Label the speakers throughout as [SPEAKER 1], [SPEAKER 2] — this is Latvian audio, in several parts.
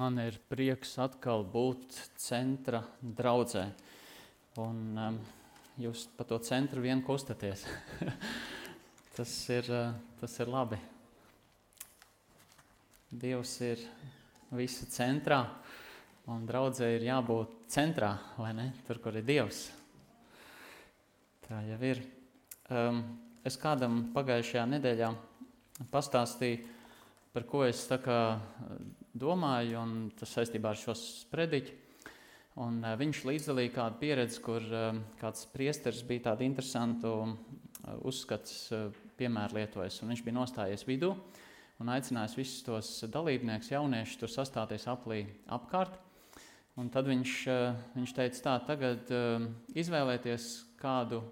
[SPEAKER 1] Man ir prieks atkal būt centra draudzē. Un um, jūs pa to centru vien kustaties. tas, ir, uh, tas ir labi. Dievs ir visu centrā, un draudzē ir jābūt centrā, vai ne? Tur, kur ir Dievs. Tā jau ir. Um, es kādam pagājušajā nedēļā pastāstīju, par ko es domāju, un tas saistībā ar šo sprediķi. Un, uh, viņš līdzdalīja kādu pieredzi, kur uh, kāds priesteris bija tādu interesantu uh, uzskats uh, piemēru lietojis. Viņš bija nostājies vidū un aicinājis visus tos dalībniekus, jauniešus, tur sastāties aplī apkārt. Un tad viņš, uh, viņš teica, tā, tagad uh, izvēlieties kādu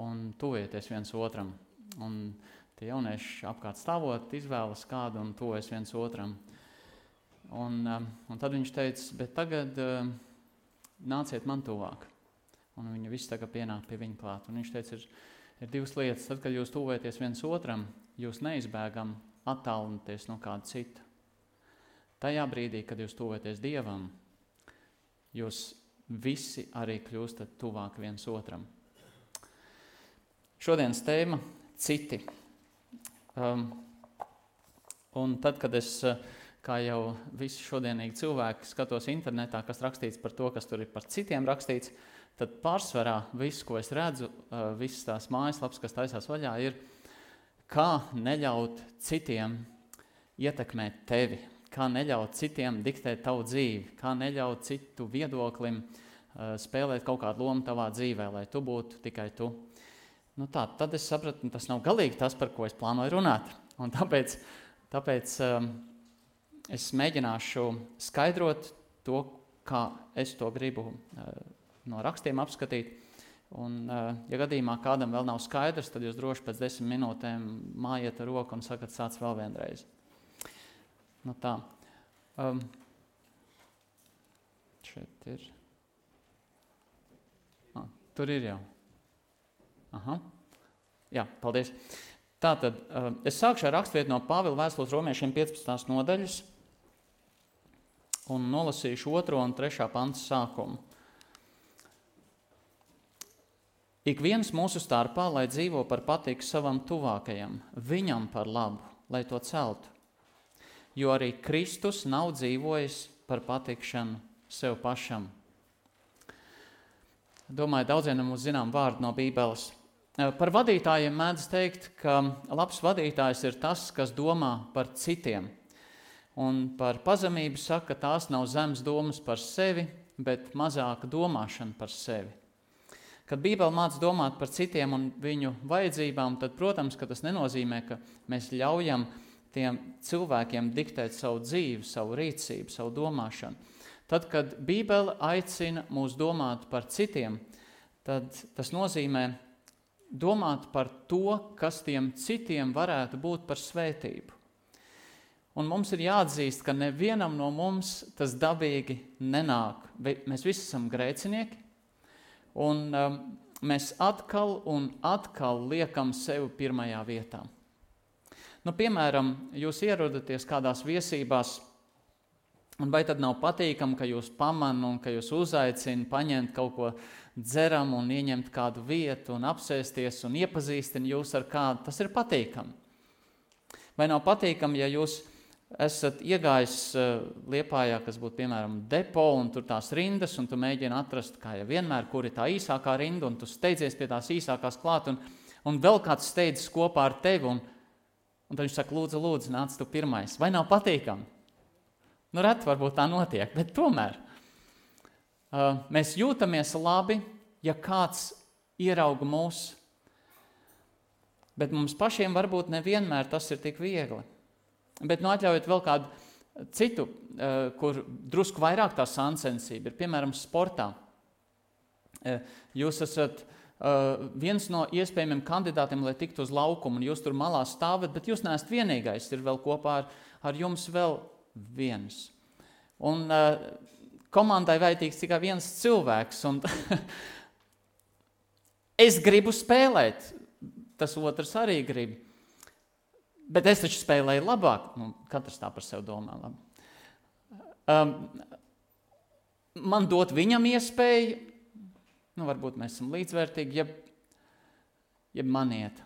[SPEAKER 1] un tuvieties viens otram. Un tie jaunieši apkārt stāvot, izvēlas kādu un tuvojas viens otram. Un, um, un tad viņš teica, bet tagad uh, nāciet man tuvāk. Un viņi visi tagad pienāk pie viņa klāt. Un viņš teica, ir, ir divas lietas. Tad, kad jūs tuvojaties viens otram, jūs neizbēgam attālināties no kāda cita. Tajā brīdī, kad jūs tuvojaties Dievam, jūs visi arī kļūstat tuvāk viens otram. Šodienas tēma - citi. Um, un tad, kad es, uh, kā jau visi šodienīgi cilvēki, skatos internetā, kas rakstīts par to, kas tur ir par citiem rakstīts, tad pārsvarā viss, ko es redzu, visas tās mājaslapas, kas taisās vaļā, ir, kā neļaut citiem ietekmēt tevi, kā neļaut citiem diktēt tavu dzīvi, kā neļaut citu viedoklim spēlēt kaut kādu lomu tavā dzīvē, lai tu būtu tikai tu. Nu tā, tad es sapratu, tas nav galīgi tas, par ko es plānoju runāt. Un tāpēc tāpēc um, es mēģināšu skaidrot to, kā es to gribu uh, no rakstiem apskatīt. Un, uh, ja gadījumā kādam vēl nav skaidrs, tad jūs droši pēc desmit minūtēm mājiet ar roku un sakat, sāc vēl vienreiz. Nu tā. Um, šeit ir. Ah, tur ir jau. Aha. Jā, paldies. Tātad eh, es sākšu ar raksturvietu no Pāvila vēstules romiešiem 15. nodaļas un nolasīšu 2 un 3. pants sākumu. Ik viens mūsu starpā, lai dzīvo par patiku savam tuvākajam, viņam par labu, lai to celtu. Jo arī Kristus nav dzīvojis par patikšanu sev pašam. Domāju, daudziem mums zinām vārdu no Bībeles. Eh, par vadītājiem mēdz teikt, ka labs vadītājs ir tas, kas domā par citiem. Un par pazemību saka, ka tās nav zemes domas par sevi, bet mazāka domāšana par sevi. Kad Bībele māca domāt par citiem un viņu vajadzībām, tad, protams, tas nenozīmē, ka mēs ļaujam tiem cilvēkiem diktēt savu dzīvi, savu rīcību, savu domāšanu. Tad, kad Bībele aicina mūs domāt par citiem, tad tas nozīmē, domāt par to, kas tiem citiem varētu būt par svētību. Un mums ir jāatzīst, ka nevienam no mums tas dabīgi nenāk. Mēs visi esam grēcinieki, un um, mēs atkal un atkal liekam sevi pirmajā vietā. Nu, piemēram, jūs ierodaties kādās viesībās, un vai tad nav patīkami, ka jūs pamanāt un ka jūs uzaicināt paņemt kaut ko dzeram un ieņemt kādu vietu un apsēsties un iepazīstina jūs ar kādu, tas ir patīkami. Vai nav patīkami, ja jūs esat iegājis uh, liepājā, kas būtu piemēram depo, un tur tās rindas, un tu mēģini atrast, kā jau vienmēr, kur ir tā īsākā rinda, un tu steidzies pie tās īsākās klāt, un, un vēl kāds steidzas kopā ar tevi, un, un tad viņš saka, lūdzu, lūdzu, nāc tu pirmais. Vai nav patīkami? Nu, reti varbūt tā notiek, bet tomēr – Uh, mēs jūtamies labi, ja kāds ierauga mūs, bet mums pašiem varbūt nevienmēr tas ir tik viegli. Bet nu, atļaujiet vēl kādu citu, uh, kur drusku vairāk tā sāncensība ir, piemēram, sportā. Uh, jūs esat viens no iespējamiem kandidātiem, lai tiktu uz laukumu, un jūs tur malā stāvat, bet jūs neesat vienīgais. Ir vēl kopā ar, ar jums vēl viens. Un komandai vajadzīgs tikai viens cilvēks. Un es gribu spēlēt, tas otrs arī grib. Bet es taču spēlēju labāk. Nu, katrs tā par sevi domā. Labi. Um, man dot viņam iespēju, nu, varbūt mēs esam līdzvērtīgi, ja, ja man iet.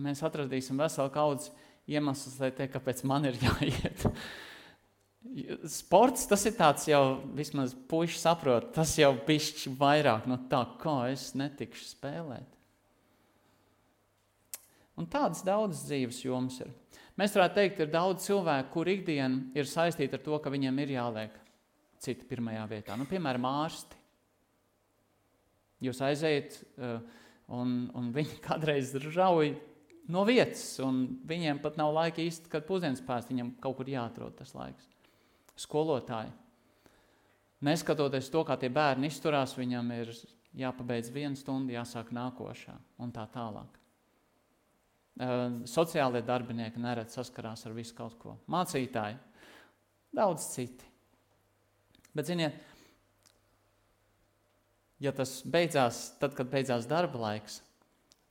[SPEAKER 1] Mēs atradīsim veselu kaudzi iemeslus, lai teikt, kāpēc man ir jāiet. Sports tas ir tāds jau, vismaz puiši saprot, tas jau pišķi vairāk no tā, kā es netikšu spēlēt. Un tādas daudzas dzīves jomas ir. Mēs varētu teikt, ir daudz cilvēku, kur ikdiena ir saistīta ar to, ka viņiem ir jāliek citi pirmajā vietā. Nu, piemēram, ārsti. Jūs aiziet, uh, un, un viņi kādreiz rauj no vietas, un viņiem pat nav laika īsti, kad pusdienas pēst, viņam kaut kur jāatrod tas laiks. Skolotāji. Neskatoties to, kā tie bērni izturās, viņam ir jāpabeidz viena stunda, jāsāk nākošā un tā tālāk. Sociālie darbinieki nerad saskarās ar visu kaut ko. Mācītāji, daudz citi. Bet, ziniet, ja tas beidzās, tad, kad beidzās darba laiks,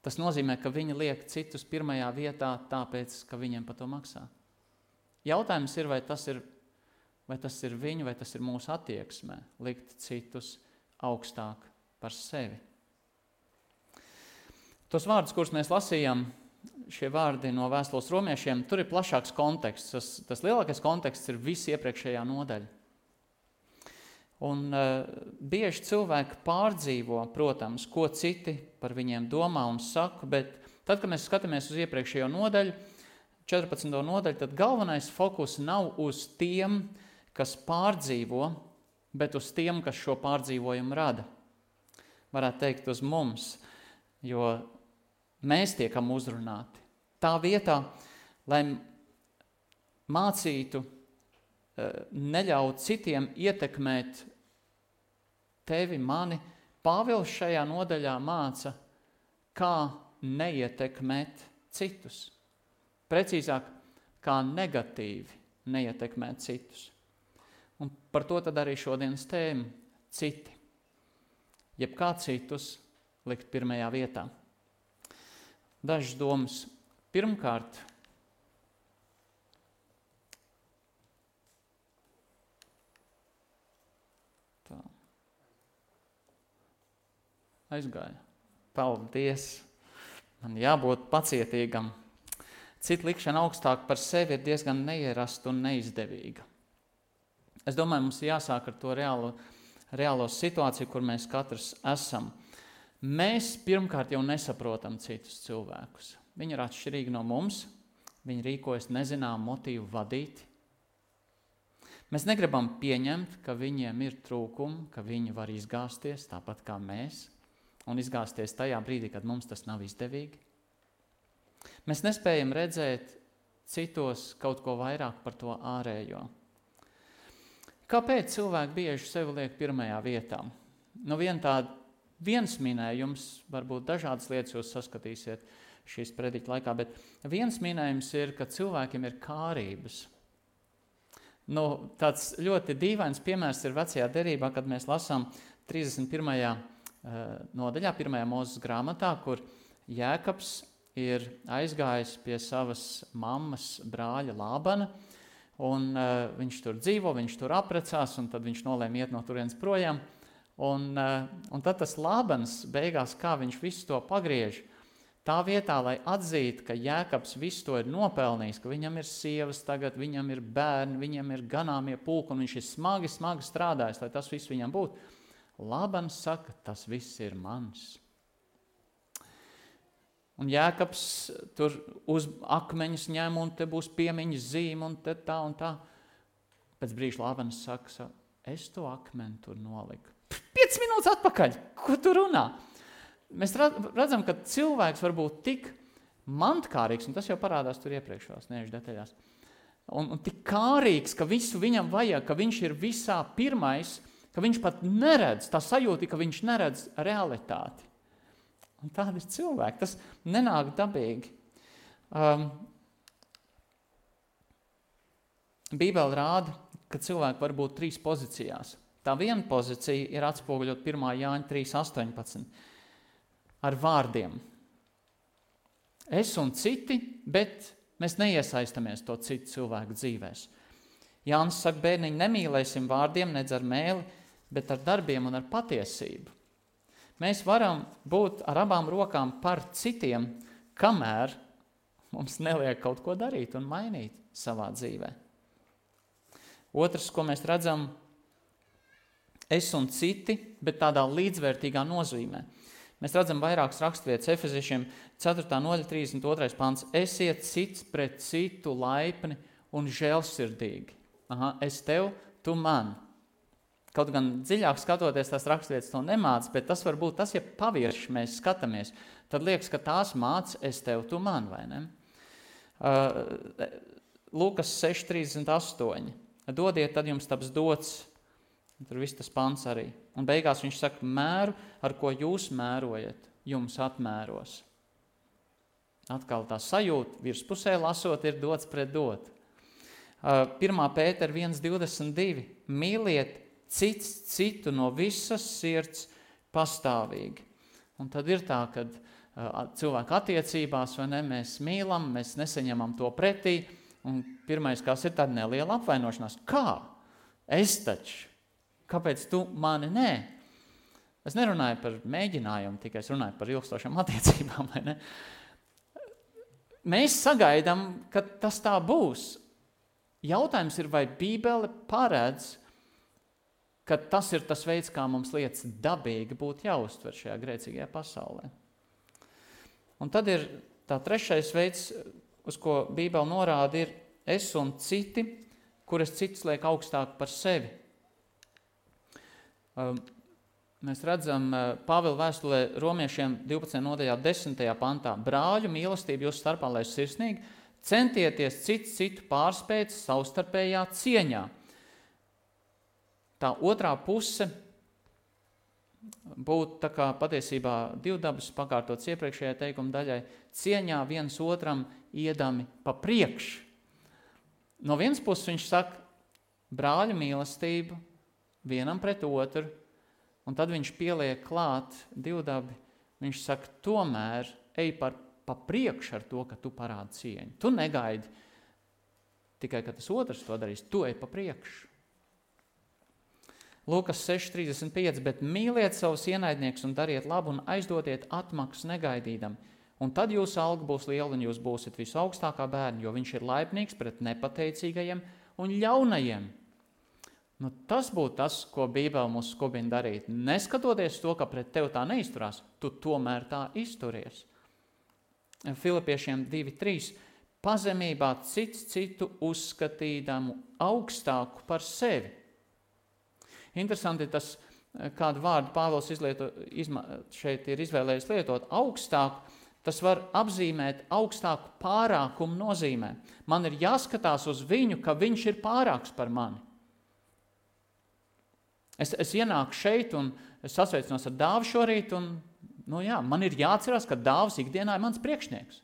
[SPEAKER 1] tas nozīmē, ka viņi liek citus pirmajā vietā, tāpēc, ka viņiem par to maksā. Jautājums ir, vai tas ir, vai tas ir viņu, vai tas ir mūsu attieksmē, likt citus augstāk par sevi. Tos vārdus, kurus mēs lasījām, šie vārdi no vēstules romiešiem, tur ir plašāks konteksts. Tas, tas lielākais konteksts ir visi iepriekšējā nodaļa. Un uh, bieži cilvēki pārdzīvo, protams, ko citi par viņiem domā un saka, bet tad, kad mēs skatāmies uz iepriekšējo nodaļu, 14. nodaļu, tad galvenais fokus nav uz tiem, kas pārdzīvo, bet uz tiem, kas šo pārdzīvojumu rada. Varētu teikt uz mums, jo mēs tiekam uzrunāti. Tā vietā, lai mācītu Eh, neļaut citiem ietekmēt tevi, mani. Pāvils šajā nodaļā māca, kā neietekmēt citus. Precīzāk, kā negatīvi neietekmēt citus. Un par to tad arī šodienas tēma - citi. Jeb kā citus likt pirmajā vietā. Dažas domas. Pirmkārt, aizgāja. Paldies! Man jābūt pacietīgam. Cita likšana augstāk par sevi ir diezgan neierasta un neizdevīga. Es domāju, mums jāsāk ar to reālo, reālo situāciju, kur mēs katrs esam. Mēs pirmkārt jau nesaprotam citus cilvēkus. Viņi ir atšķirīgi no mums, viņi rīkojas nezinām motīvu vadīti. Mēs negribam pieņemt, ka viņiem ir trūkumi, ka viņi var izgāzties tāpat kā mēs un izgāzties tajā brīdī, kad mums tas nav izdevīgi. Mēs nespējam redzēt citos kaut ko vairāk par to ārējo. Kāpēc cilvēki bieži sevi liek pirmajā vietā? Nu, vien tād, viens minējums, varbūt dažādas lietas jūs saskatīsiet šīs prediķa laikā, bet viens minējums ir, ka cilvēkiem ir kārības. Nu, tāds ļoti dīvains piemērs ir vecajā derībā, kad mēs lasām 31 Eh, nodaļā, pirmajā mūzes grāmatā, kur Jēkabs ir aizgājis pie savas mammas brāļa Lābana, un uh, viņš tur dzīvo, viņš tur aprecās, un tad viņš nolēma iet no turienes projām. Un, uh, un tad tas Lābans beigās, kā viņš visu to pagriež, tā vietā, lai atzītu, ka Jēkabs visu to ir nopelnījis, ka viņam ir sievas tagad, viņam ir bērni, viņam ir ganāmie pulki, un viņš ir smagi, smagi strādājis, lai tas viss viņam būtu, Labans saka, tas viss ir mans. Un Jēkabs tur uz akmeņus ņem, un te būs piemiņas zīme, un te tā un tā. Pēc brīža Lāvens saka, es to akmeni tur noliku. Piec minūtes atpakaļ, ko tu runā? Mēs redzam, ka cilvēks var būt tik mantkārīgs, un tas jau parādās tur iepriekšējās neiešu detaļās, un, un tik kārīgs, ka visu viņam vajag, ka viņš ir visā pirmais, ka viņš pat neredz, tā sajūta, ka viņš neredz realitāti. Un tādi ir cilvēki. Tas nenāk dabīgi. Um, Bībele rāda, ka cilvēki var būt trīs pozīcijās. Tā viena pozīcija ir atspoguļot 1. Jāņa 3.18 ar vārdiem. Es un citi, bet mēs neiesaistamies to citu cilvēku dzīvēm. Jānis saka, bērniņi, nemīlēsim vārdiem, nedz ar mēli, bet ar darbiem un ar patiesību. Mēs varam būt ar abām rokām par citiem, kamēr mums neliek kaut ko darīt un mainīt savā dzīvē. Otrs, ko mēs redzam, es un citi, bet tādā līdzvērtīgā nozīmē. Mēs redzam vairākas raksturvietas, Efeziešiem 4. nodaļa, 32. pants. Esiet cits pret citu laipni un žēlsirdīgi. Aha, es tev, tu man. Kaut gan dziļāk skatoties, tās raksturvietas to nemāca, bet tas var būt tas, ja pavirši mēs skatāmies, tad liekas, ka tās māca es tev, tu man, vai ne? Uh, Lūkas 6,38. Dodiet, tad jums taps dots. Tur viss tas pants arī. Un beigās viņš saka, mēru, ar ko jūs mērojat, jums atmēros. Atkal tā sajūta, virspusē lasot, ir dots pret dot. Uh, 1. pētera 1,22. Mīliet cits citu no visas sirds pastāvīgi. Un tad ir tā, ka cilvēku attiecībās ne, mēs mīlam, mēs nesaņemam to pretī. Un pirmais, kas ir tāda neliela apvainošanās, kā? Es taču, kāpēc tu mani nē? Es nerunāju par mēģinājumu, tikai es runāju par ilgstošām attiecībām. Mēs sagaidām, ka tas tā būs. Jautājums ir, vai Bībele paredz, ka tas ir tas veids, kā mums lietas dabīgi būtu jāuztver šajā grēcīgajā pasaulē. Un tad ir tā trešais veids, uz ko Bībele norāda, ir es un citi, kuras citus liek augstāk par sevi. Um, mēs redzam uh, Pāvila vēstulē romiešiem 12. nodaļā 10. pantā. Brāļu mīlestību jūs starpā, lai sirsnīgi, centieties citu citu pārspēt savstarpējā cieņā – Tā otrā puse būtu tā kā patiesībā divdabas pakārtots iepriekšējā teikuma daļai, cieņā viens otram iedami pa priekšu. No vienas puses viņš saka, brāļa mīlestību vienam pret otru, un tad viņš pieliek klāt divdabi. Viņš saka, tomēr ej par pa priekšu ar to, ka tu parādi cieņu. Tu negaidi tikai, ka tas otrs to darīs, tu ej pa priekšu. Lūkas 6,35. Bet mīliet savus ienaidniekus un dariet labu un aizdodiet atmaksu negaidīdam. Un tad jūsu alga būs liela un jūs būsiet visaugstākā bērna, jo viņš ir laipnīgs pret nepateicīgajiem un ļaunajiem. Nu, tas būtu tas, ko Bībele mums skubina darīt. Neskatoties to, ka pret tevi tā neizturās, tu tomēr tā izturies. Filipiešiem 2,3. Pazemībā cits citu uzskatīdamu augstāku par sevi Interesanti tas, kādu vārdu Pāvils izlieto, izma, šeit ir izvēlējies lietot. Augstāk, tas var apzīmēt augstāku pārākumu nozīmē. Man ir jāskatās uz viņu, ka viņš ir pārāks par mani. Es, es ienāku šeit un es sasveicinos ar dāvu šorīt, un nu jā, man ir jāatcerās, ka dāvs ikdienā ir mans priekšnieks.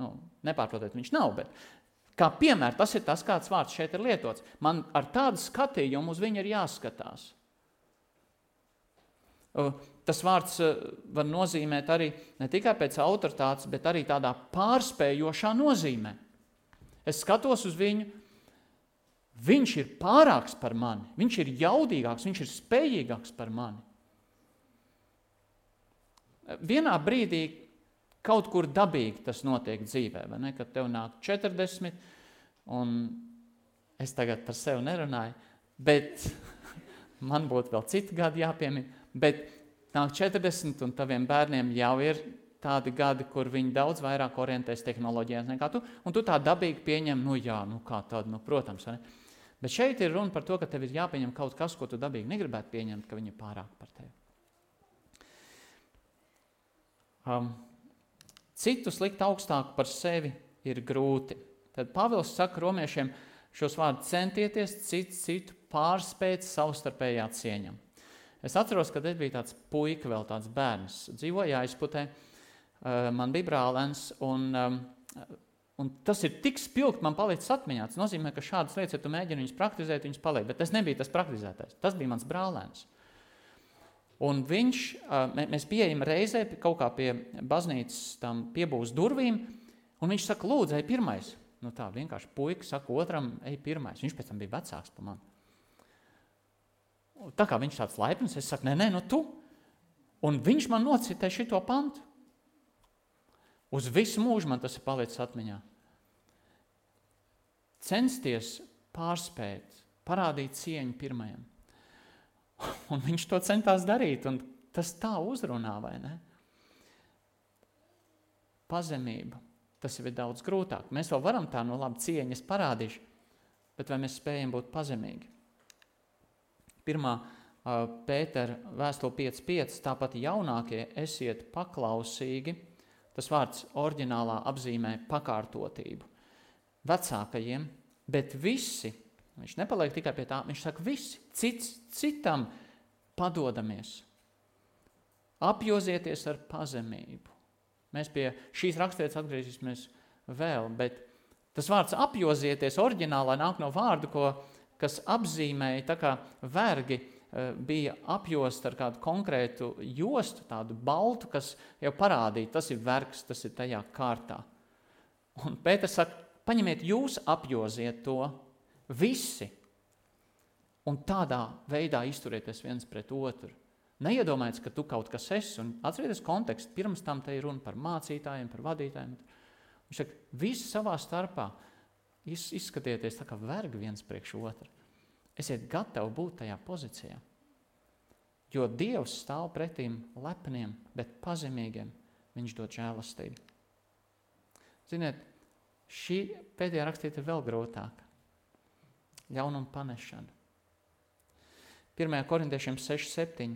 [SPEAKER 1] Nu, nepārprotiet, viņš nav, bet Kā piemēram, tas ir tas, kāds vārds šeit ir lietots. Man ar tādu skatījumu uz viņu ir jāskatās. Tas vārds var nozīmēt arī ne tikai pēc autoritātes, bet arī tādā pārspējošā nozīmē. Es skatos uz viņu, viņš ir pārāks par mani, viņš ir jaudīgāks, viņš ir spējīgāks par mani. Vienā brīdī Kaut kur dabīgi tas notiek dzīvē, vai ne? Kad tev nāk 40, un es tagad par sevi nerunāju, bet man būtu vēl citi gadi jāpiemina, bet nāk 40 un taviem bērniem jau ir tādi gadi, kur viņi daudz vairāk orientēs tehnoloģijās nekā tu, un tu tā dabīgi pieņem, nu jā, nu kā tādu, nu protams, vai ne? Bet šeit ir runa par to, ka tev ir jāpieņem kaut kas, ko tu dabīgi negribētu pieņemt, ka viņi ir pārāk par tevi. Um, Citus likt augstāk par sevi ir grūti. Tad Pāvils saka romiešiem šos vārdus centieties citu, citu pārspēt savstarpējā cieņā. Es atceros, kad es biju tāds puika, vēl tāds bērns, dzīvoja aizputē, eh, man bija brālēns, un, um, un tas ir tik spilgt, man palicis atmiņā. Tas nozīmē, ka šādas lietas, ja tu mēģini viņus praktizēt, viņas paliek, bet tas nebija tas praktizētais, tas bija mans brālēns. Un viņš, mēs pieejam reizē kaut kā pie baznīcas tam piebūs durvīm, un viņš saka, lūdzu, ej pirmais. Nu tā vienkārši puika saka otram, ej pirmais. Viņš pēc tam bija vecāks par mani. Tā kā viņš tāds laipns, es saku, nē, nē, nu tu. Un viņš man nocitēja šito pantu. Uz visu mūžu man tas ir palicis atmiņā. Censties pārspēt, parādīt cieņu pirmajam. Un viņš to centās darīt, un tas tā uzrunā, vai ne? Pazemība. Tas jau ir daudz grūtāk. Mēs vēl varam tā no labi cieņas parādīt, bet vai mēs spējam būt pazemīgi? Pirmā Pētera vēstule 5.5. Tāpat jaunākie esiet paklausīgi. Tas vārds oriģinālā apzīmē pakārtotību. Vecākajiem, bet visi, viņš nepaliek tikai pie tā, viņš saka, visi, cits citam padodamies. Apjozieties ar pazemību. Mēs pie šīs raksturietas atgriezīsimies vēl, bet tas vārds apjozieties oriģinālā nāk no vārdu, ko kas apzīmēja tā kā vergi eh, bija apjosta ar kādu konkrētu jostu, tādu baltu, kas jau parādīja, tas ir vergs, tas ir tajā kārtā. Un Pēters saka, paņemiet jūs apjoziet to visi un tādā veidā izturieties viens pret otru. Neiedomājieties, ka tu kaut kas esi, un atcerieties kontekstu, pirms tam te ir runa par mācītājiem, par vadītājiem. Viņš saka, visi savā starpā izskatieties tā kā vergi viens priekš otru. Esiet gatavi būt tajā pozīcijā. Jo Dievs stāv pretīm lepniem, bet pazemīgiem viņš dod žēlastību. Ziniet, šī pēdējā rakstīta ir vēl grūtāka. Ļaunuma panešana. 1. korintiešiem 6,7.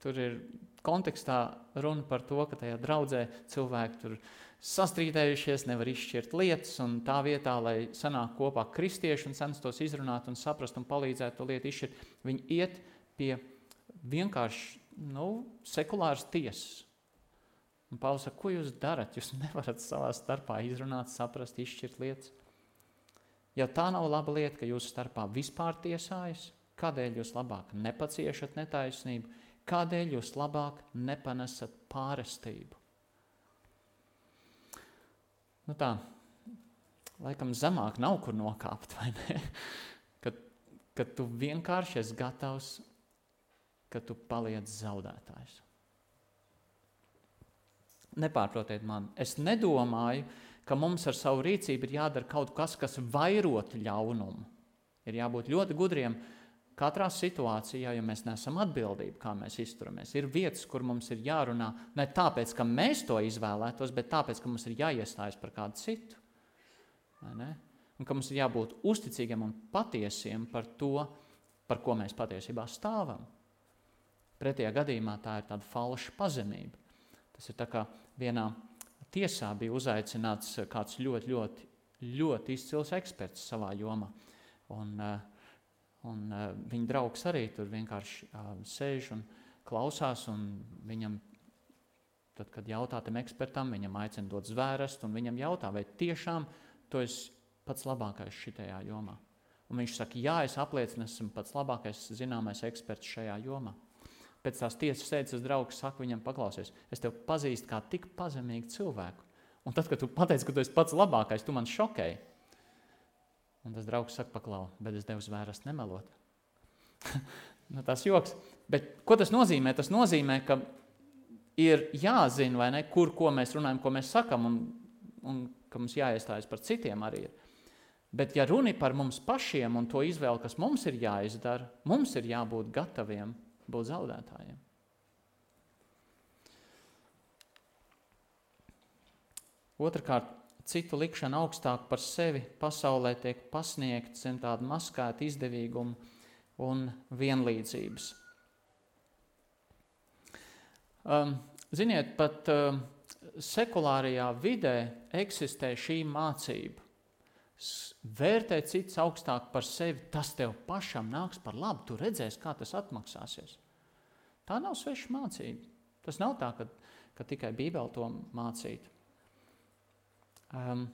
[SPEAKER 1] Tur ir kontekstā runa par to, ka tajā draudzē cilvēki tur sastrīdējušies, nevar izšķirt lietas, un tā vietā, lai sanāk kopā kristieši un censtos izrunāt un saprast un palīdzēt to lietu izšķirt, viņi iet pie vienkārši nu, sekulāras tiesas. Un Pāvils saka, ko jūs darat? Jūs nevarat savā starpā izrunāt, saprast, izšķirt lietas. Ja tā nav laba lieta, ka jūsu starpā vispār tiesājas, kādēļ jūs labāk nepaciešat netaisnību, kādēļ jūs labāk nepanesat pārestību? nu tā, laikam zemāk nav kur nokāpt, vai ne? Kad, kad tu vienkārši esi gatavs, ka tu paliec zaudētājs. Nepārprotiet man, es nedomāju, ka mums ar savu rīcību ir jādara kaut kas, kas vairot ļaunumu. Ir jābūt ļoti gudriem, Katrā situācijā, ja mēs nesam atbildība, kā mēs izturamies, ir vietas, kur mums ir jārunā ne tāpēc, ka mēs to izvēlētos, bet tāpēc, ka mums ir jāiestājas par kādu citu. Un ka mums ir jābūt uzticīgiem un patiesiem par to, par ko mēs patiesībā stāvam. Pretējā gadījumā tā ir tāda falša pazemība. Tas ir tā kā vienā tiesā bija uzaicināts kāds ļoti, ļoti, ļoti izcils eksperts savā jomā. Un, uh, Un, uh, viņa draugs arī tur vienkārši sēž un klausās. Un viņam, tad, kad jautā tam ekspertam, viņam aicina dot zvērstu, un viņam jautā, vai tiešām tu esi pats labākais šajā jomā. Un viņš saka, jā, es apliecinu, esmu pats labākais zināmais eksperts šajā jomā. Pēc tās tiesas sēdes draugs saka viņam, paklausies, es tevi pazīstu kā tik pazemīgu cilvēku. Un tad, kad tu pateici, ka tu esi pats labākais, tu man šokēji. Un tas draugs saka, paklau, bet es devu zvēras nemelot. nu, tas joks. Bet ko tas nozīmē? Tas nozīmē, ka ir jāzina, vai ne, kur ko mēs runājam, ko mēs sakam, un, un ka mums jāiestājas par citiem arī. Ir. Bet, ja runa par mums pašiem un to izvēli, kas mums ir jāizdara, mums ir jābūt gataviem būt zaudētājiem. Otrakārt, citu likšana augstāk par sevi pasaulē tiek pasniegta zem tāda maskēta izdevīguma un vienlīdzības. Um, ziniet, pat um, sekulārajā vidē eksistē šī mācība. Vērtēt citus augstāk par sevi, tas tev pašam nāks par labu. Tu redzēsi, kā tas atmaksāsies. Tā nav sveša mācība. Tas nav tā, ka, ka tikai Bībele to mācītu. Um,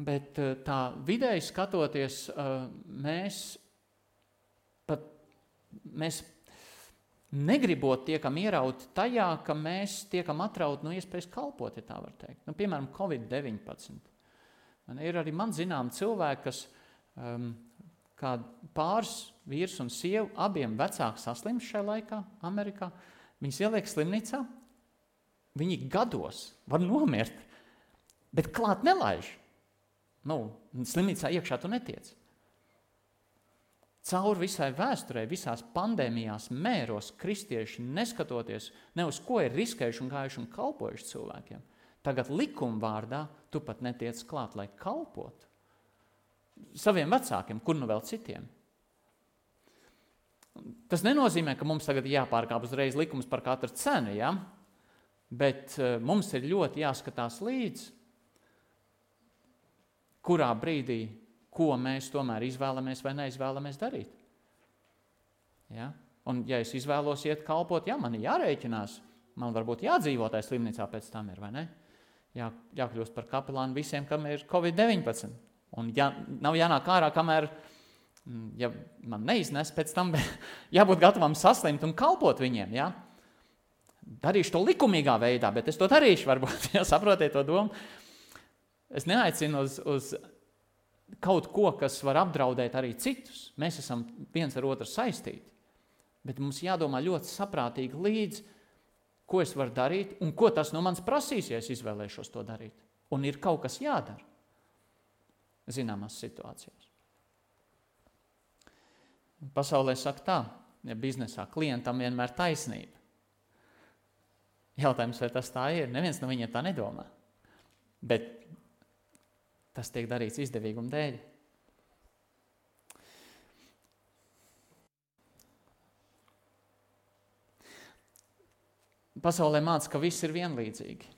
[SPEAKER 1] bet uh, tā vidēji skatoties, uh, mēs pat mēs negribot tiekam ierauti tajā, ka mēs tiekam atrauti no iespējas kalpot, ja tā var teikt. Nu, piemēram, Covid-19. Man ir arī man zinām cilvēki, kas um, kā pāris vīrs un sieva, abiem vecāki saslims šajā laikā Amerikā. Viņus ieliek slimnīcā, viņi gados var nomirt, bet klāt nelaiž. Nu, slimnīcā iekšā tu netiec. Cauri visai vēsturē, visās pandēmijās, mēros kristieši, neskatoties ne uz ko ir riskējuši un gājuši un kalpojuši cilvēkiem, tagad likuma vārdā tu pat netiec klāt, lai kalpotu saviem vecākiem, kur nu vēl citiem. Tas nenozīmē, ka mums tagad jāpārkāp uzreiz likums par katru cenu, ja? bet uh, mums ir ļoti jāskatās līdzi, kurā brīdī ko mēs tomēr izvēlamies vai neizvēlamies darīt. Ja? Un, ja es izvēlos iet kalpot, jā, man ir jārēķinās. Man varbūt jādzīvot tajā slimnīcā pēc tam, ir, vai ne? Jā, jākļūst par kapelānu visiem, kam ir Covid-19. Un jā, nav jānāk ārā, kamēr mm, ja man neiznes pēc tam, jābūt gatavam saslimt un kalpot viņiem. Ja? Darīšu to likumīgā veidā, bet es to darīšu, varbūt, ja saprotiet to domu. Es neaicinu uz, uz kaut ko, kas var apdraudēt arī citus. Mēs esam viens ar otru saistīti. Bet mums jādomā ļoti saprātīgi līdzi, ko es varu darīt un ko tas no manis prasīs, ja es izvēlēšos to darīt. Un ir kaut kas jādara zināmās situācijās. Pasaulē saka tā, ja biznesā klientam vienmēr taisnība. Jautājums, vai tas tā ir? Neviens no viņiem tā nedomā. Bet tas tiek darīts izdevīguma dēļ. Pasaulē māca, ka viss ir vienlīdzīgi.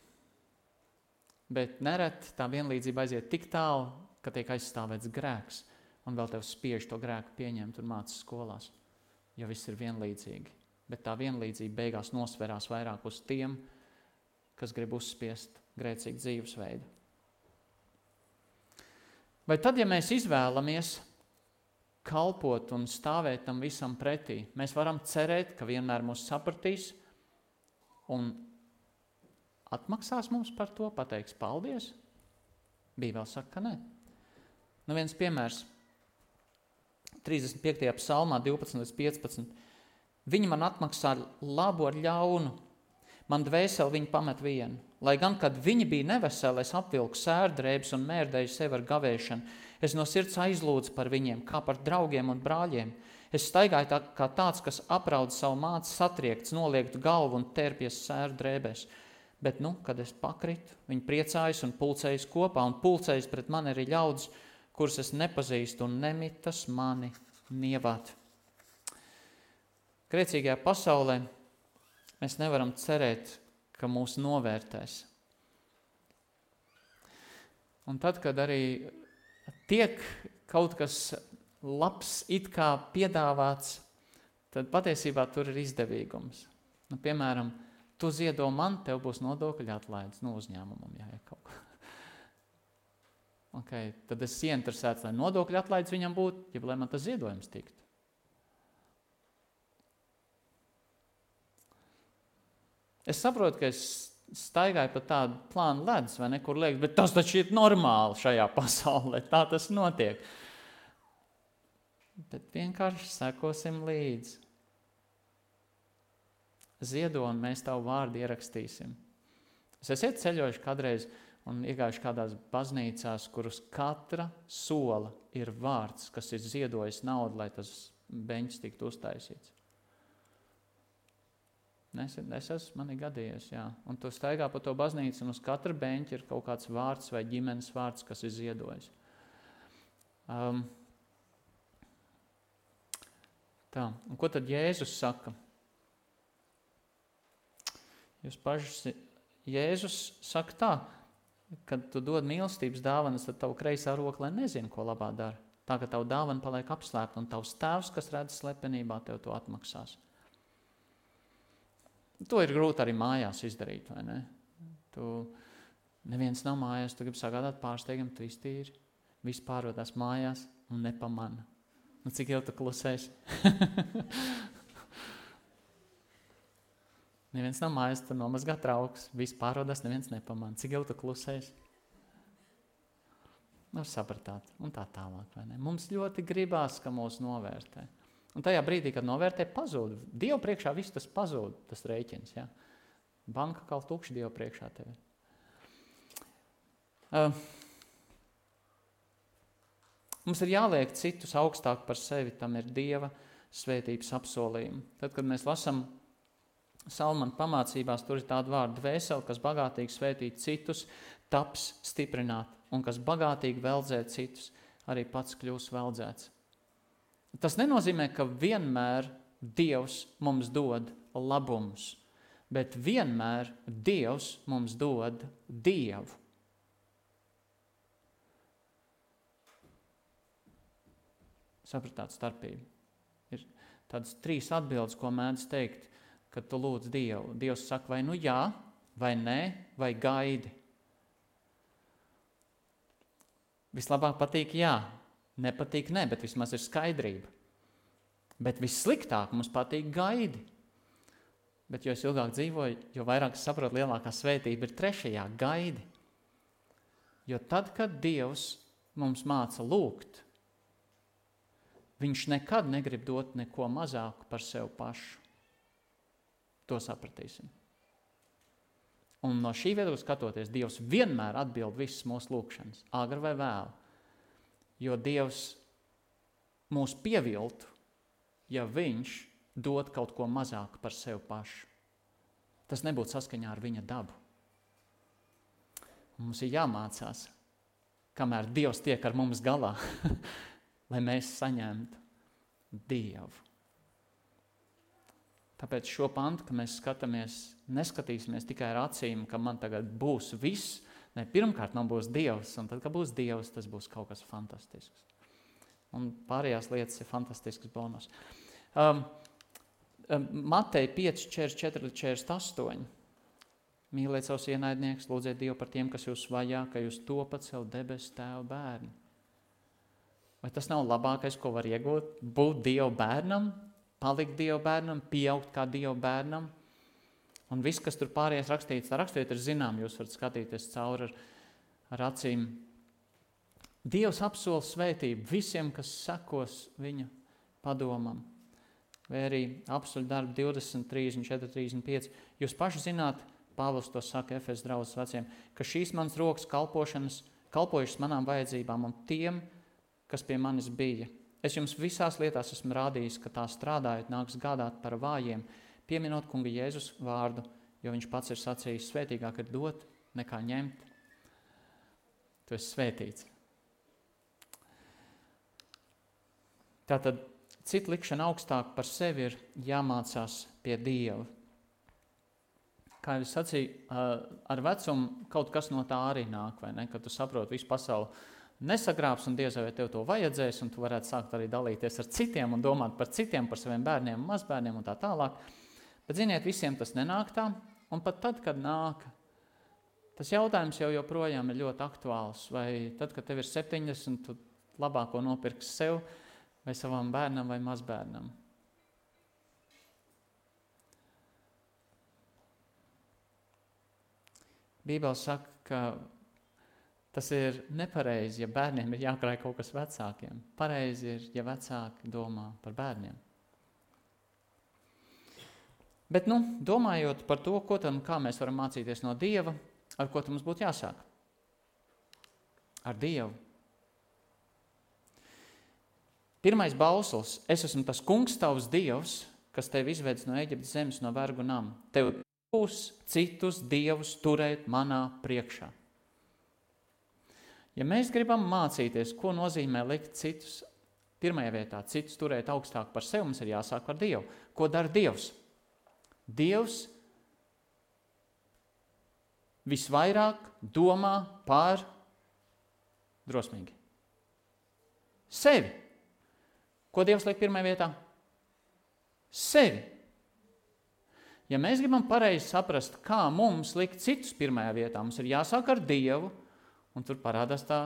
[SPEAKER 1] Bet nereti tā vienlīdzība aiziet tik tālu, ka tiek aizstāvēts grēks, un vēl tev spiež to grēku pieņemt un mācīt skolās, jo viss ir vienlīdzīgi. Bet tā vienlīdzība beigās nosverās vairāk uz tiem, kas grib uzspiest grēcīgu dzīvesveidu. Vai tad, ja mēs izvēlamies kalpot un stāvēt tam visam pretī, mēs varam cerēt, ka vienmēr mūs sapratīs un atmaksās mums par to, pateiks paldies? Bībeli saka, ka nē. Nu, viens piemērs. 35. psalmā, 12 līdz 15. Viņi man atmaksā labu ar ļaunu, man dvēseli viņi pamet vienu. Lai gan, kad viņi bija neveseli, es apvilku sērdrēbes un mērdēju sevi ar gavēšanu. Es no sirds aizlūdzu par viņiem, kā par draugiem un brāļiem. Es staigāju tā, kā tāds, kas apraud savu mācu, satriekts, noliektu galvu un tērpies sērdrēbēs. Bet, nu, kad es pakritu, viņi priecājas un pulcējas kopā, un pulcējas pret mani arī ļaudis, kurus es nepazīstu, un nemitas mani nievāt. Grēcīgajā pasaulē mēs nevaram cerēt, ka mūs novērtēs. Un tad, kad arī tiek kaut kas labs it kā piedāvāts, tad patiesībā tur ir izdevīgums. Nu, piemēram, tu ziedo man, tev būs nodokļu atlaides no nu, uzņēmumam, jā, ja kaut ko. Okay, tad es ieinteresēts, lai nodokļu atlaides viņam būtu, ja lai man tas ziedojums tiktu. Es saprotu, ka es staigāju pa tādu plānu ledus vai nekur liekas, bet tas taču ir normāli šajā pasaulē. Tā tas notiek. Bet vienkārši sekosim līdzi. Ziedo un mēs tavu vārdu ierakstīsim. Es esmu ceļojuši kādreiz un iegājuši kādās baznīcās, kurus katra sola ir vārds, kas ir ziedojis naudu, lai tas beņķis tiktu uztaisīts. Es, es esmu, man ir gadījies, jā. Un tu staigā pa to baznīcu, un uz katra beņķa ir kaut kāds vārds vai ģimenes vārds, kas ir ziedojis. Um, tā, un ko tad Jēzus saka? Jūs paši, Jēzus saka tā, kad tu dod mīlestības dāvanas, tad tavu kreisā roka, lai nezinu, ko labā dara. Tā, ka tavu dāvana paliek apslēpta, un tavs tēvs, kas redz slepenībā, tev to atmaksās. To ir grūti arī mājās izdarīt, vai ne? Tu neviens nav mājās, tu gribi sagādāt pārsteigumu, tu iztīri. Viss pārvadās mājās un nepamana. Nu, cik jau tu klusēsi? neviens nav mājās, tu nomazgā trauks, viss pārvadās, neviens nepamana. Cik jau tu klusēsi? var sapratāt, un tā tālāk. Mums ļoti gribās, ka mūs novērtē. Un tajā brīdī, kad novērtē, pazūd. Dievu priekšā viss tas pazūd, tas rēķins. Ja? Banka kā tukša Dievu priekšā tevi. Uh, mums ir jāliek citus augstāk par sevi, tam ir Dieva svētības apsolījumi. Tad, kad mēs lasām Salmana pamācībās, tur ir tāda vārda dvēsele, kas bagātīgi svētīt citus, taps stiprināt, un kas bagātīgi veldzē citus, arī pats kļūs veldzēts. Tas nenozīmē, ka vienmēr Dievs mums dod labumus, bet vienmēr Dievs mums dod Dievu. Sapratāt starpību. Ir tādas trīs atbildes, ko mēdz teikt, kad tu lūdz Dievu. Dievs saka, vai nu jā, vai nē, vai gaidi. Vislabāk patīk jā, nepatīk nē, bet vismaz ir skaidrība. Bet vissliktāk mums patīk gaidi. Bet jo ilgāk dzīvoju, jo vairāk saprotu, lielākā svētība ir trešajā gaidi. Jo tad, kad Dievs mums māca lūgt, Viņš nekad negrib dot neko mazāku par sevi pašu. To sapratīsim. Un no šī viedokļa skatoties, Dievs vienmēr atbild visas mūsu lūgšanas, agri vai vēlu. Jo Dievs mūs pieviltu, ja Viņš dod kaut ko mazāku par sevi pašu. Tas nebūtu saskaņā ar viņa dabu. Mums ir jāmācās, kamēr Dievs tiek ar mums galā, lai mēs saņemtu Dievu. Tāpēc šo pantu, kad mēs skatāmies, neskatīsimies tikai ar acīm, ka man tagad būs viss. Ne, pirmkārt, man būs Dievs, un tad, kad būs Dievs, tas būs kaut kas fantastisks. Un pārējās lietas ir fantastisks bonus. Um, um, Matei 5, 44, 48. Mīliet savus ienaidniekus, lūdziet Dievu par tiem, kas jūs vajā, ka jūs topat sev debesu tēvu bērnu. Vai tas nav labākais, ko var iegūt? Būt Dieva bērnam, palikt Dieva bērnam, pieaugt kā Dieva bērnam. Un viss, kas tur pārējais rakstīts, tā rakstīt ir zinām, jūs varat skatīties cauri ar, ar acīm. Dievs apsola svētību visiem, kas sekos viņa padomam. Vai arī apstuļu darbu 20, 34, 35. Jūs paši zināt, Pāvils to saka Efes draudzes veciem, ka šīs manas rokas kalpošanas, kalpojušas manām vajadzībām un tiem, kas pie manis bija, Es jums visās lietās esmu rādījis, ka tā strādājot, nāks gādāt par vājiem, pieminot kunga Jēzus vārdu, jo viņš pats ir sacījis, svētīgāk ir dot nekā ņemt. Tu esi svētīts. Tātad citu likšana augstāk par sevi ir jāmācās pie Dieva. Kā jau es sacīju, ar vecumu kaut kas no tā arī nāk, vai ne? Kad tu saproti visu pasauli nesagrābs, un diez vai tev to vajadzēs, un tu varētu sākt arī dalīties ar citiem un domāt par citiem, par saviem bērniem, mazbērniem un tā tālāk. Bet, ziniet, visiem tas nenāk tā, un pat tad, kad nāk, tas jautājums jau joprojām ir ļoti aktuāls. Vai tad, kad tev ir 70, tu labāko nopirksi sev vai savam bērnam vai mazbērnam? Bībele saka, ka Tas ir nepareizi, ja bērniem ir jākrāj kaut kas vecākiem. Pareizi ir, ja vecāki domā par bērniem. Bet, nu, domājot par to, ko tad, kā mēs varam mācīties no Dieva, ar ko mums būtu jāsāk? Ar Dievu. Pirmais bauslis – es esmu tas kungs tavs Dievs, kas tevi izvedis no Eģiptes zemes, no vergu nama. Tev būs citus dievus turēt manā priekšā. Ja mēs gribam mācīties, ko nozīmē likt citus pirmajā vietā, citus turēt augstāk par sevi, mums ir jāsāk ar Dievu. Ko dara Dievs? Dievs visvairāk domā par drosmīgi. Sevi. Ko Dievs liek pirmajā vietā? Sevi. Ja mēs gribam pareizi saprast, kā mums likt citus pirmajā vietā, mums ir jāsāk ar Dievu, Un tur parādās tā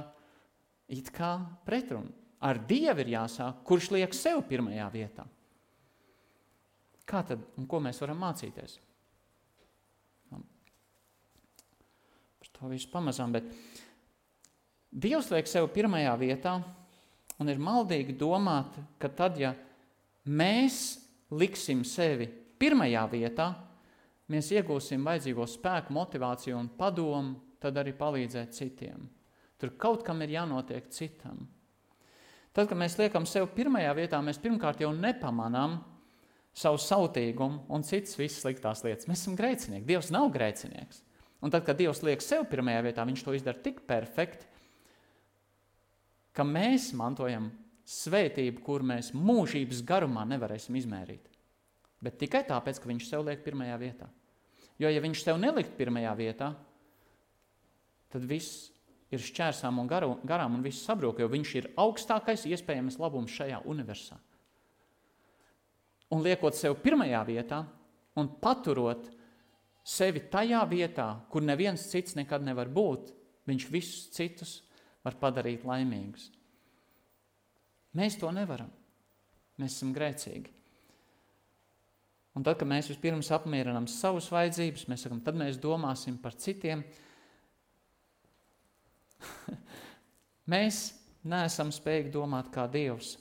[SPEAKER 1] it kā pretruna. Ar Dievu ir jāsāk, kurš liek sev pirmajā vietā. Kā tad un ko mēs varam mācīties? Par to visu pamazām, bet Dievs liek sevi pirmajā vietā, un ir maldīgi domāt, ka tad, ja mēs liksim sevi pirmajā vietā, mēs iegūsim vajadzīgo spēku, motivāciju un padomu, tad arī palīdzēt citiem. Tur kaut kam ir jānotiek citam. Tad, kad mēs liekam sevi pirmajā vietā, mēs pirmkārt jau nepamanām savu sautīgumu un citas visas sliktās lietas. Mēs esam grēcinieki. Dievs nav grēcinieks. Un tad, kad Dievs liek sevi pirmajā vietā, viņš to izdara tik perfekti, ka mēs mantojam svētību, kur mēs mūžības garumā nevarēsim izmērīt. Bet tikai tāpēc, ka viņš sev liek pirmajā vietā. Jo, ja viņš sev nelikt pirmajā vietā, tad viss ir šķērsām un garu, garām un viss sabrūk, jo viņš ir augstākais iespējamais labums šajā universā. Un liekot sev pirmajā vietā un paturot sevi tajā vietā, kur neviens cits nekad nevar būt, viņš visus citus var padarīt laimīgus. Mēs to nevaram. Mēs esam grēcīgi. Un tad, kad mēs vispirms apmierinām savas vajadzības, mēs sakam, tad mēs domāsim par citiem, mēs neesam spējīgi domāt kā Dievs.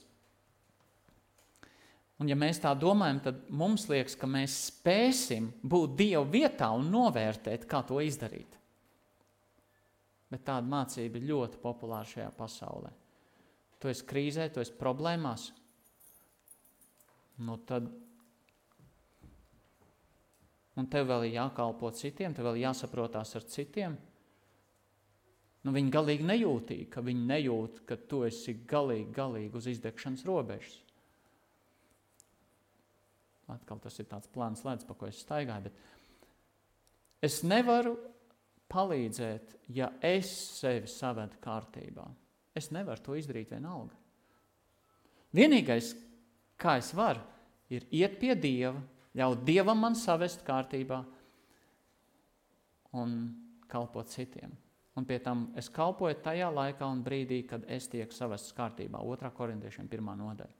[SPEAKER 1] Un ja mēs tā domājam, tad mums liekas, ka mēs spēsim būt Dieva vietā un novērtēt, kā to izdarīt. Bet tāda mācība ir ļoti populāra šajā pasaulē. Tu esi krīzē, tu esi problēmās. Nu tad un tev vēl ir jākalpo citiem, tev vēl jāsaprotās ar citiem. Nu, viņi galīgi nejūtīgi, ka viņi nejūt, ka tu esi galīgi, galīgi uz izdegšanas robežas. Atkal tas ir tāds plāns ledus, pa ko es staigāju, bet es nevaru palīdzēt, ja es sevi savedu kārtībā. Es nevaru to izdarīt vienalga. Vienīgais, kā es varu, ir iet pie Dieva, ļaut Dievam man savest kārtībā un kalpot citiem. Un pie tam es kalpoju tajā laikā un brīdī, kad es tieku savests kārtībā. 2. korintiešiem 1. nodaļa.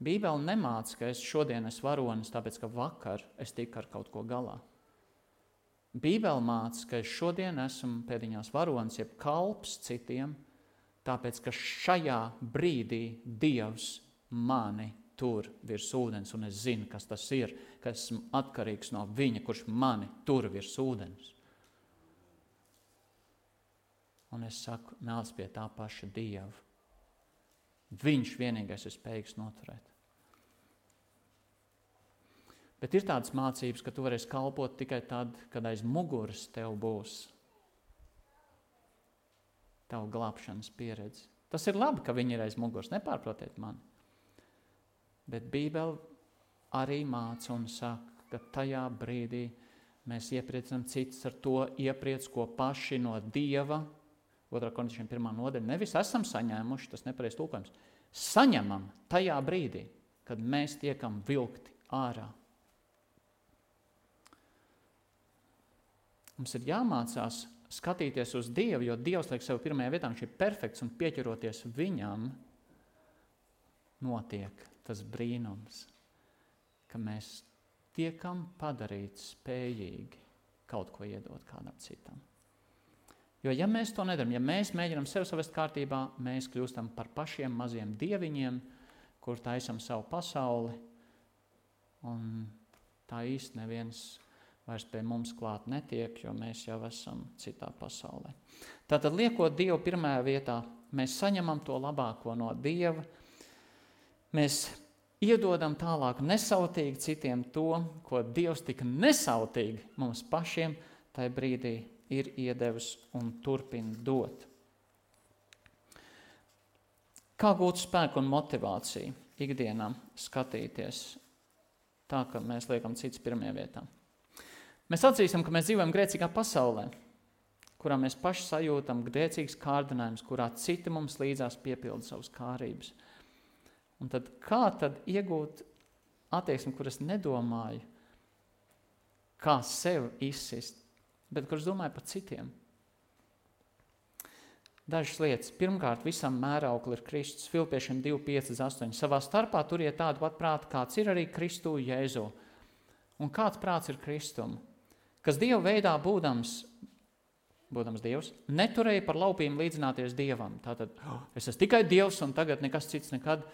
[SPEAKER 1] Bībele nemāca, ka es šodien esmu varonis, tāpēc ka vakar es tiku ar kaut ko galā. Bībele māca, ka es šodien esmu pēdiņās varonis, jeb kalps citiem, tāpēc ka šajā brīdī Dievs mani tur virs ūdens, un es zinu, kas tas ir, ka esmu atkarīgs no Viņa, kurš mani tur virs ūdens. Un es saku, nāc pie tā paša Dieva. Viņš vienīgais ir spējīgs noturēt. Bet ir tādas mācības, ka tu varēsi kalpot tikai tad, kad aiz muguras tev būs tava glābšanas pieredze. Tas ir labi, ka viņi ir aiz muguras. Nepārprotiet mani. Bet Bībele arī māca un saka, ka tajā brīdī mēs iepriecinām citus ar to iepriec, ko paši no Dieva 2. korintiešiem 1. nodaļa, nevis esam saņēmuši, tas nepareiz tulkojums, saņemam tajā brīdī, kad mēs tiekam vilkti ārā. Mums ir jāmācās skatīties uz Dievu, jo Dievs liek sev pirmajā vietā, viņš ir perfekts un pieķeroties viņam, notiek tas brīnums, ka mēs tiekam padarīti spējīgi kaut ko iedot kādam citam. Jo, ja mēs to nedarām, ja mēs mēģinām sevi savest kārtībā, mēs kļūstam par pašiem maziem dieviņiem, kur taisam savu pasauli, un tā īsti neviens vairs pie mums klāt netiek, jo mēs jau esam citā pasaulē. Tātad, liekot Dievu pirmajā vietā, mēs saņemam to labāko no Dieva, mēs iedodam tālāk nesautīgi citiem to, ko Dievs tik nesautīgi mums pašiem tajā brīdī ir iedevis un turpina dot. Kā gūt spēku un motivāciju ikdienā skatīties tā, ka mēs liekam cits pirmajā vietā? Mēs atzīstam, ka mēs dzīvojam grēcīgā pasaulē, kurā mēs paši sajūtam grēcīgas kārdinājumus, kurā citi mums līdzās piepilda savas kārības. Un tad kā tad iegūt attieksmi, kuras nedomāju, kā sev izsist, bet kurš domāja par citiem. Dažas lietas. Pirmkārt, visam mēraukli ir Kristus. Filipiešiem 2, 5, 8. Savā starpā turiet tādu pat prātu, kāds ir arī Kristu Jēzu. Un kāds prāts ir Kristum? Kas Dieva veidā būdams, būdams Dievs, neturēja par laupījumu līdzināties Dievam. Tātad es esmu tikai Dievs un tagad nekas cits nekad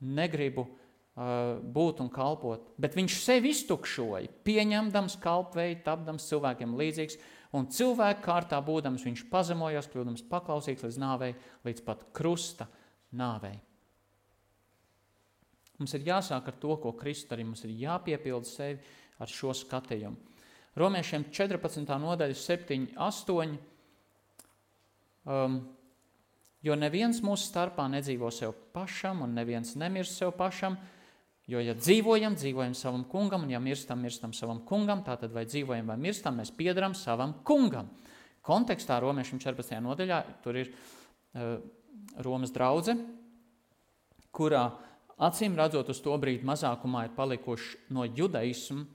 [SPEAKER 1] negribu uh, būt un kalpot. Bet viņš sevi iztukšoja, pieņemdams kalpveidu, tapdams cilvēkiem līdzīgs, un cilvēku kārtā būdams viņš pazemojās, kļūdams paklausīgs līdz nāvei, līdz pat krusta nāvei. Mums ir jāsāk ar to, ko Kristus arī mums ir jāpiepilda sevi ar šo skatījumu. Romiešiem 14. nodaļa 7, 8. Um, jo neviens mūsu starpā nedzīvo sev pašam, un neviens nemirst sev pašam, jo, ja dzīvojam, dzīvojam savam kungam, un ja mirstam, mirstam savam kungam, tātad vai dzīvojam vai mirstam, mēs piedaram savam kungam. Kontekstā Romiešiem 14. nodaļā tur ir uh, Romas draudze, kurā acīm redzot uz to brīdi mazākumā ir palikuši no judaismu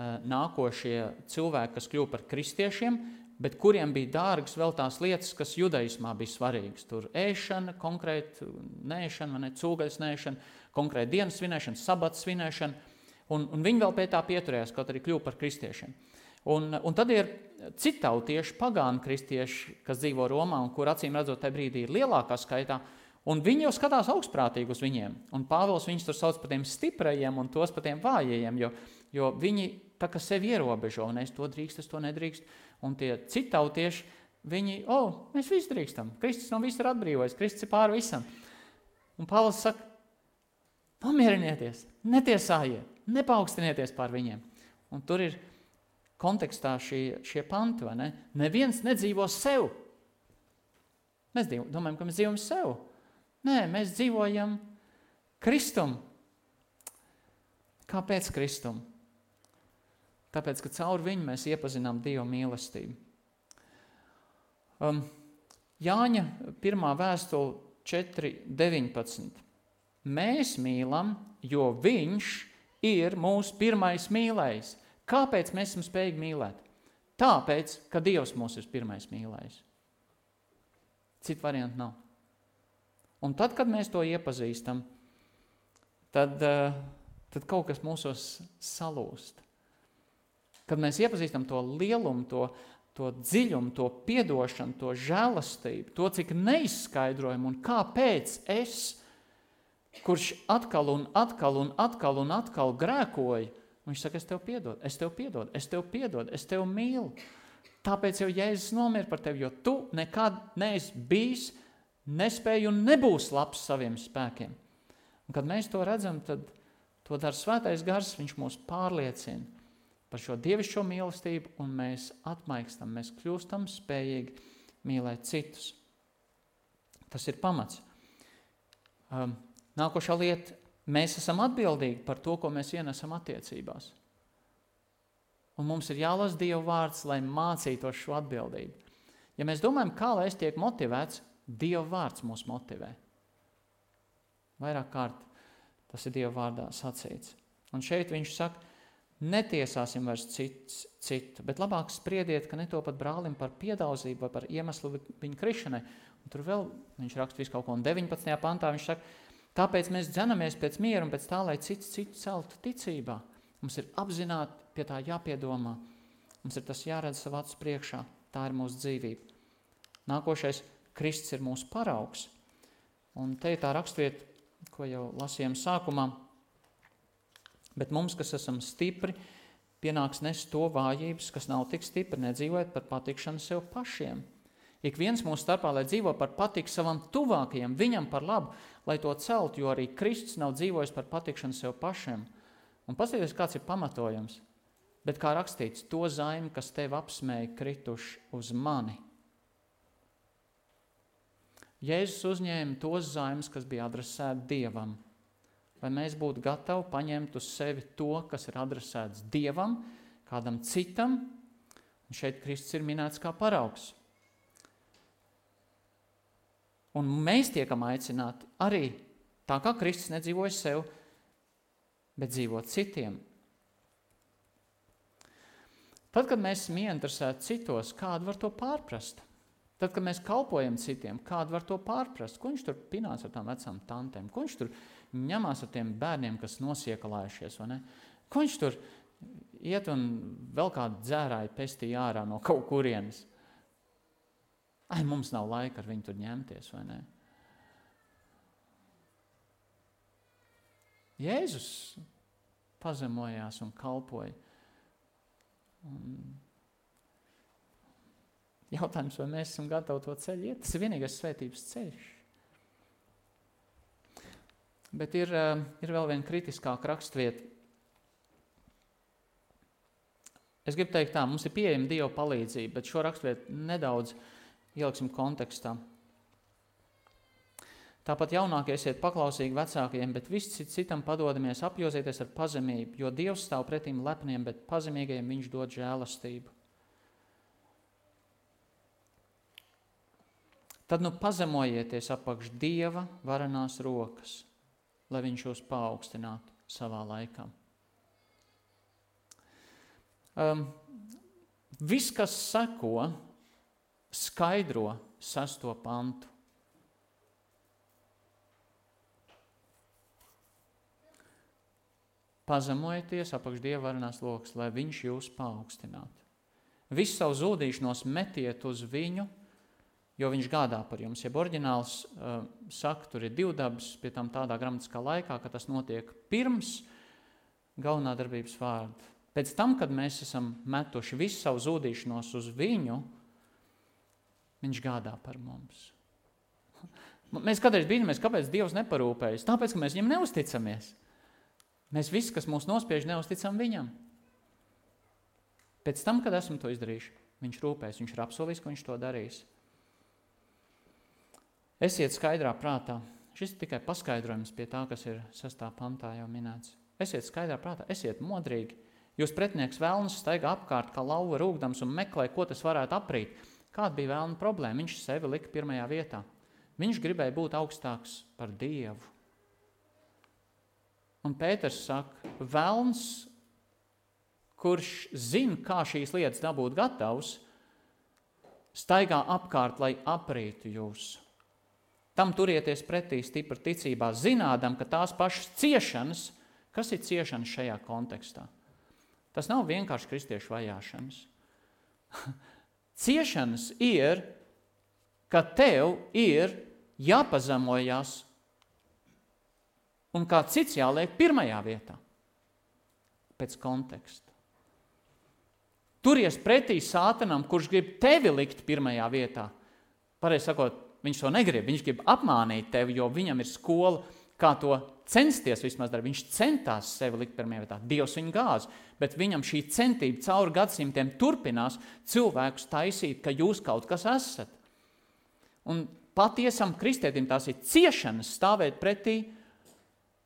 [SPEAKER 1] Eh, nākošie cilvēki, kas kļuva par kristiešiem, bet kuriem bija dārgas vēl tās lietas, kas judaismā bija svarīgas. Tur ēšana, konkrēti nēšana, ne cūgaļas nēšana, konkrēti dienas svinēšana, sabats svinēšana, un, un viņi vēl pie tā pieturējās, kaut arī kļuva par kristiešiem. Un, un tad ir citautieši, pagānu kristieši, kas dzīvo Romā un kur acīm redzot tajā brīdī ir lielākā skaitā, un viņi jau skatās augstprātīgi uz viņiem. Un Pāvils viņus tur sauc par tiem stiprajiem un tos par tiem vājajiem, jo, jo viņi tā kā sevi ierobežo, un es to drīkstu, es to nedrīkstu. Un tie citautieši, viņi, o, oh, mēs visi drīkstam. Kristus no visa ir atbrīvojis, Kristus ir pāri visam. Un Pāvils saka, pamierinieties, netiesājiet, nepaukstinieties pār viņiem. Un tur ir kontekstā šie, šie panti, vai ne? Neviens nedzīvo sev. Mēs domājam, ka mēs dzīvojam sev. Nē, mēs dzīvojam Kristum. Kāpēc Kristum? Tāpēc, ka caur viņu mēs iepazinām Dieva mīlestību. Um, Jāņa 1. vēstule 4.19. Mēs mīlam, jo viņš ir mūsu pirmais mīlējs. Kāpēc mēs esam spējīgi mīlēt? Tāpēc, ka Dievs mūs ir pirmais mīlējs. Citu variantu nav. Un tad, kad mēs to iepazīstam, tad, uh, tad kaut kas mūsos salūst. Kad mēs iepazīstam to lielumu, to, to dziļumu, to piedošanu, to žēlastību, to, cik neizskaidrojumu un kāpēc es, kurš atkal un atkal un atkal un atkal grēkoju, viņš saka, es tev piedodu, es tev piedodu, es tev piedodu, es tev mīlu. Tāpēc jau Jēzus nomira par tevi, jo tu nekad neesi bijis, nespēji un nebūs labs saviem spēkiem. Un, kad mēs to redzam, tad to dara svētais gars, viņš mūs pārliecina par šo dievišķo mīlestību, un mēs atmaikstam, mēs kļūstam spējīgi mīlēt citus. Tas ir pamats. Um, nākošā lieta - mēs esam atbildīgi par to, ko mēs ienesam attiecībās. Un mums ir jālasa Dieva vārds, lai mācītos šo atbildību. Ja mēs domājam, kā lai es tiek motivēts, Dieva vārds mūs motivē. Vairāk kārt tas ir Dieva vārdā sacīts. Un šeit viņš saka, Netiesāsim vairs cits, citu, bet labāk spriediet, ka netopat brālim par piedauzību vai par iemeslu viņa krišanai. Un tur vēl viņš raksta visu kaut ko, un 19. pantā viņš saka, tāpēc mēs dzenamies pēc miera un pēc tā, lai cits citu celtu ticībā. Mums ir apzināti pie tā jāpiedomā. Mums ir tas jāredz savā acu priekšā. Tā ir mūsu dzīvība. Nākošais Kristus ir mūsu paraugs. Un te ir tā rakstvieta, ko jau lasījām sākumā, Bet mums, kas esam stipri, pienāks nest to vājības, kas nav tik stipri, nedzīvojot par patikšanu sev pašiem. Ik viens mūsu starpā, lai dzīvo par patiku savam tuvākajam, viņam par labu, lai to celt, jo arī Kristus nav dzīvojis par patikšanu sev pašiem. Un paskatieties, kāds ir pamatojums. Bet kā rakstīts, to zaimi, kas tev apsmēja, krituši uz mani. Jēzus uzņēma tos zaimus, kas bija adresēti Dievam vai mēs būtu gatavi paņemt uz sevi to, kas ir adresēts Dievam, kādam citam, un šeit Kristus ir minēts kā paraugs. Un mēs tiekam aicināti arī tā, kā Kristus nedzīvoja sev, bet dzīvot citiem. Tad, kad mēs esam ieinteresēti citos, kādu var to pārprast? Tad, kad mēs kalpojam citiem, kādu var to pārprast? Ko viņš tur pinās ar tām vecām tantēm? Ko viņš tur ņemās ar tiem bērniem, kas nosiekalājušies. Ko viņš tur iet un vēl kādu dzērāju pestīja ārā no kaut kurienes? Ai, mums nav laika ar viņu tur ņemties, vai ne? Jēzus pazemojās un kalpoja. Un jautājums, vai mēs esam gatavi to ceļu iet? Tas ir vienīgais svētības ceļš. Bet ir, eh, ir vēl viena kritiskāka rakstvieta. Es gribu teikt, tā mums ir pieejama Dieva palīdzība, bet šo raksturvietu nedaudz ieliksim kontekstā. Tāpat jaunākie esiet paklausīgi vecākajiem, bet visi citam padodamies apjozieties ar pazemību, jo Dievs stāv pretīm lepniem, bet pazemīgajiem viņš dod žēlastību. Tad nu pazemojieties apakš Dieva varenās rokas, lai viņš jūs paaugstinātu savā laikā. Um, viss, kas seko, skaidro sesto pantu. Pazemojieties apakš Dieva varenās lokas, lai viņš jūs paaugstinātu. Visu savu zudīšanos metiet uz viņu, jo viņš gādā par jums. Ja oriģināls uh, saka, tur ir divi dabas, pie tam tādā gramatiskā laikā, ka tas notiek pirms galvenā darbības vārda. Pēc tam, kad mēs esam metuši visu savu zudīšanos uz viņu, viņš gādā par mums. Mēs kādreiz brīnamies, kāpēc Dievs neparūpējas. Tāpēc, ka mēs viņam neusticamies. Mēs visi, kas mūs nospiež, neusticam viņam. Pēc tam, kad esam to izdarījuši, viņš rūpēs, viņš ir apsolījis, ka viņš to darīs. Esiet skaidrā prātā. Šis ir tikai paskaidrojums pie tā, kas ir sastā pantā jau minēts. Esiet skaidrā prātā, esiet modrīgi Jūs pretinieks vēlns staigā apkārt kā lauva rūkdams un meklē, ko tas varētu aprīt. Kāda bija vēlna problēma? Viņš sevi lika pirmajā vietā. Viņš gribēja būt augstāks par Dievu. Un Pēters saka, vēlns, kurš zina, kā šīs lietas dabūt gatavs, staigā apkārt, lai aprītu jūs. Tam turieties pretī stipri ticībā, zinādam, ka tās pašas ciešanas, kas ir ciešanas šajā kontekstā? Tas nav vienkārši kristiešu vajāšanas. Ciešanas ir, ka tev ir jāpazemojas un kā cits jāliek pirmajā vietā. Pēc konteksta. Turies pretī sātanam, kurš grib tevi likt pirmajā vietā. Pareizi sakot, viņš to negrib. Viņš grib apmānīt tevi, jo viņam ir skola, kā to censties vismaz darīt. Viņš centās sevi likt pirmajā vietā. Dievs viņu gāz, bet viņam šī centība cauri gadsimtiem turpinās cilvēkus taisīt, ka jūs kaut kas esat. Un patiesam kristietim tās ir ciešanas stāvēt pretī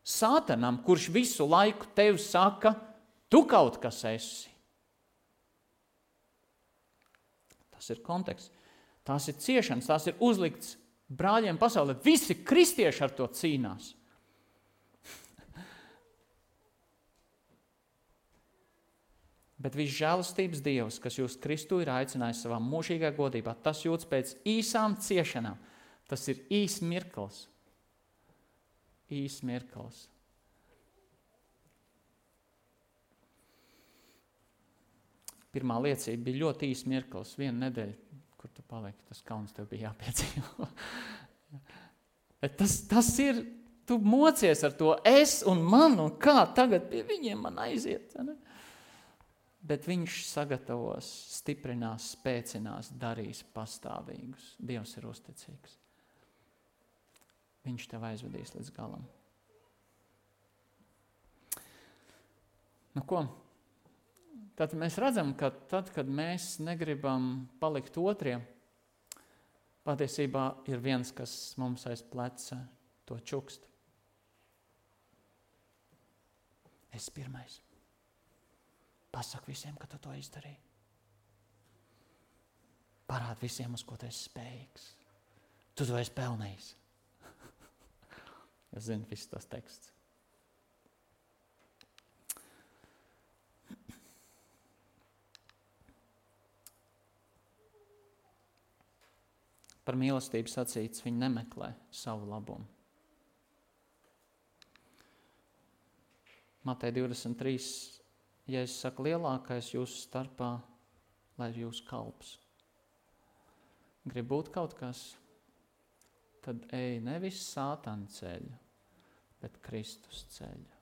[SPEAKER 1] sātanam, kurš visu laiku tev saka, tu kaut kas esi. Tas ir konteksts. Tās ir ciešanas, tās ir uzlikts brāļiem pasaulē. Visi kristieši ar to cīnās. Bet viss žēlastības Dievs, kas jūs Kristu ir aicinājis savā mūžīgā godībā, tas jūtas pēc īsām ciešanām. Tas ir īs mirklis. Īs mirklis. Pirmā liecība bija ļoti īs mirklis, viena nedēļa, kur tu paliki, tas kauns tev bija jāpiedzīvo. tas, tas ir, tu mocies ar to es un man, un kā tagad pie viņiem man aiziet. Ne? Bet viņš sagatavos, stiprinās, spēcinās, darīs pastāvīgus. Dievs ir uzticīgs. Viņš tev aizvedīs līdz galam. Nu, ko? Tad mēs redzam, ka tad, kad mēs negribam palikt otriem, patiesībā ir viens, kas mums aiz pleca to čukst. Es pirmais. Pasaki visiem, ka tu to izdarīji. Parādi visiem, uz ko tu esi spējīgs. Tu to esi pelnījis. es zinu, viss tas teksts. Par mīlestību sacīts, viņi nemeklē savu labumu. Matei 23 ja es saku lielākais jūsu starpā, lai ir jūsu kalps. grib būt kaut kas, tad ej nevis sātana ceļu, bet Kristus ceļu.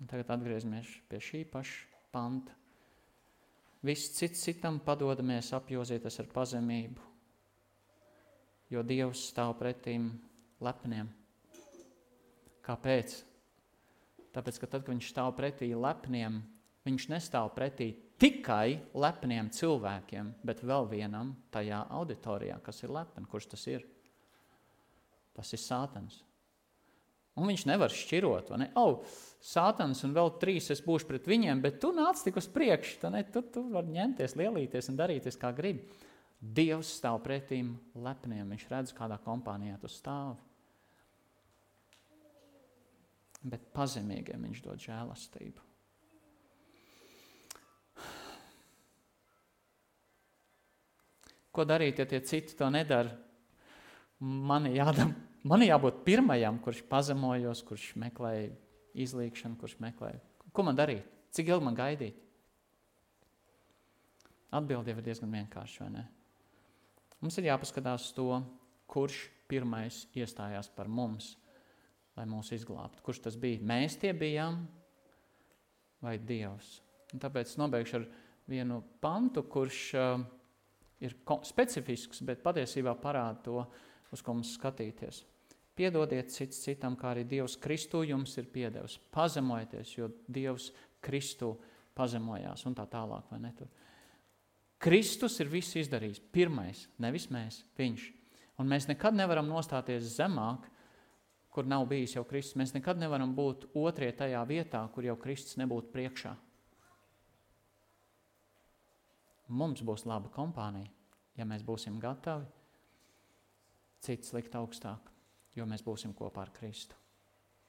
[SPEAKER 1] Un tagad atgriežamies pie šī paša panta. Viss cits citam padodamies apjozīties ar pazemību, jo Dievs stāv pretīm lepniem. Kāpēc? Tāpēc, ka tad, kad viņš stāv pretī lepniem, viņš nestāv pretī tikai lepniem cilvēkiem, bet vēl vienam tajā auditorijā, kas ir lepni. Kurš tas ir? Tas ir Sātans. Un viņš nevar šķirot, vai ne? Oh, Sātans un vēl trīs es būšu pret viņiem, bet tu nāc tik uz priekšu, tad ne, tu, tu vari ņemties, lielīties un darīties kā gribi. Dievs stāv pretīm lepniem, viņš redz, kādā kompānijā tu stāvi. Bet pazemīgiem viņš dod žēlastību. Ko darīt, ja tie citi to nedara? Man, jādam, man jābūt pirmajam, kurš pazemojos, kurš meklē izlīkšanu, kurš meklē. Ko man darīt? Cik ilgi man gaidīt? Atbilde ir diezgan vienkārša, vai ne? Mums ir jāpaskatās to, kurš pirmais iestājās par mums, lai mūs izglābtu. Kurš tas bija? Mēs tie bijām vai Dievs? Un tāpēc nobeigšu ar vienu pantu, kurš uh, ir specifisks, bet patiesībā parāda to, uz ko mums skatīties. Piedodiet cits citam, kā arī Dievs Kristu jums ir piedevis. Pazemojieties, jo Dievs Kristu pazemojās un tā tālāk. Kristus ir viss izdarījis. Pirmais, nevis mēs, viņš. Un mēs nekad nevaram nostāties zemāk, kur nav bijis jau Kristus. Mēs nekad nevaram būt otrajā tajā vietā, kur jau Kristus nebūtu priekšā. Mums būs laba kompānija, ja mēs būsim gatavi cits likt augstāk, jo mēs būsim kopā ar Kristu.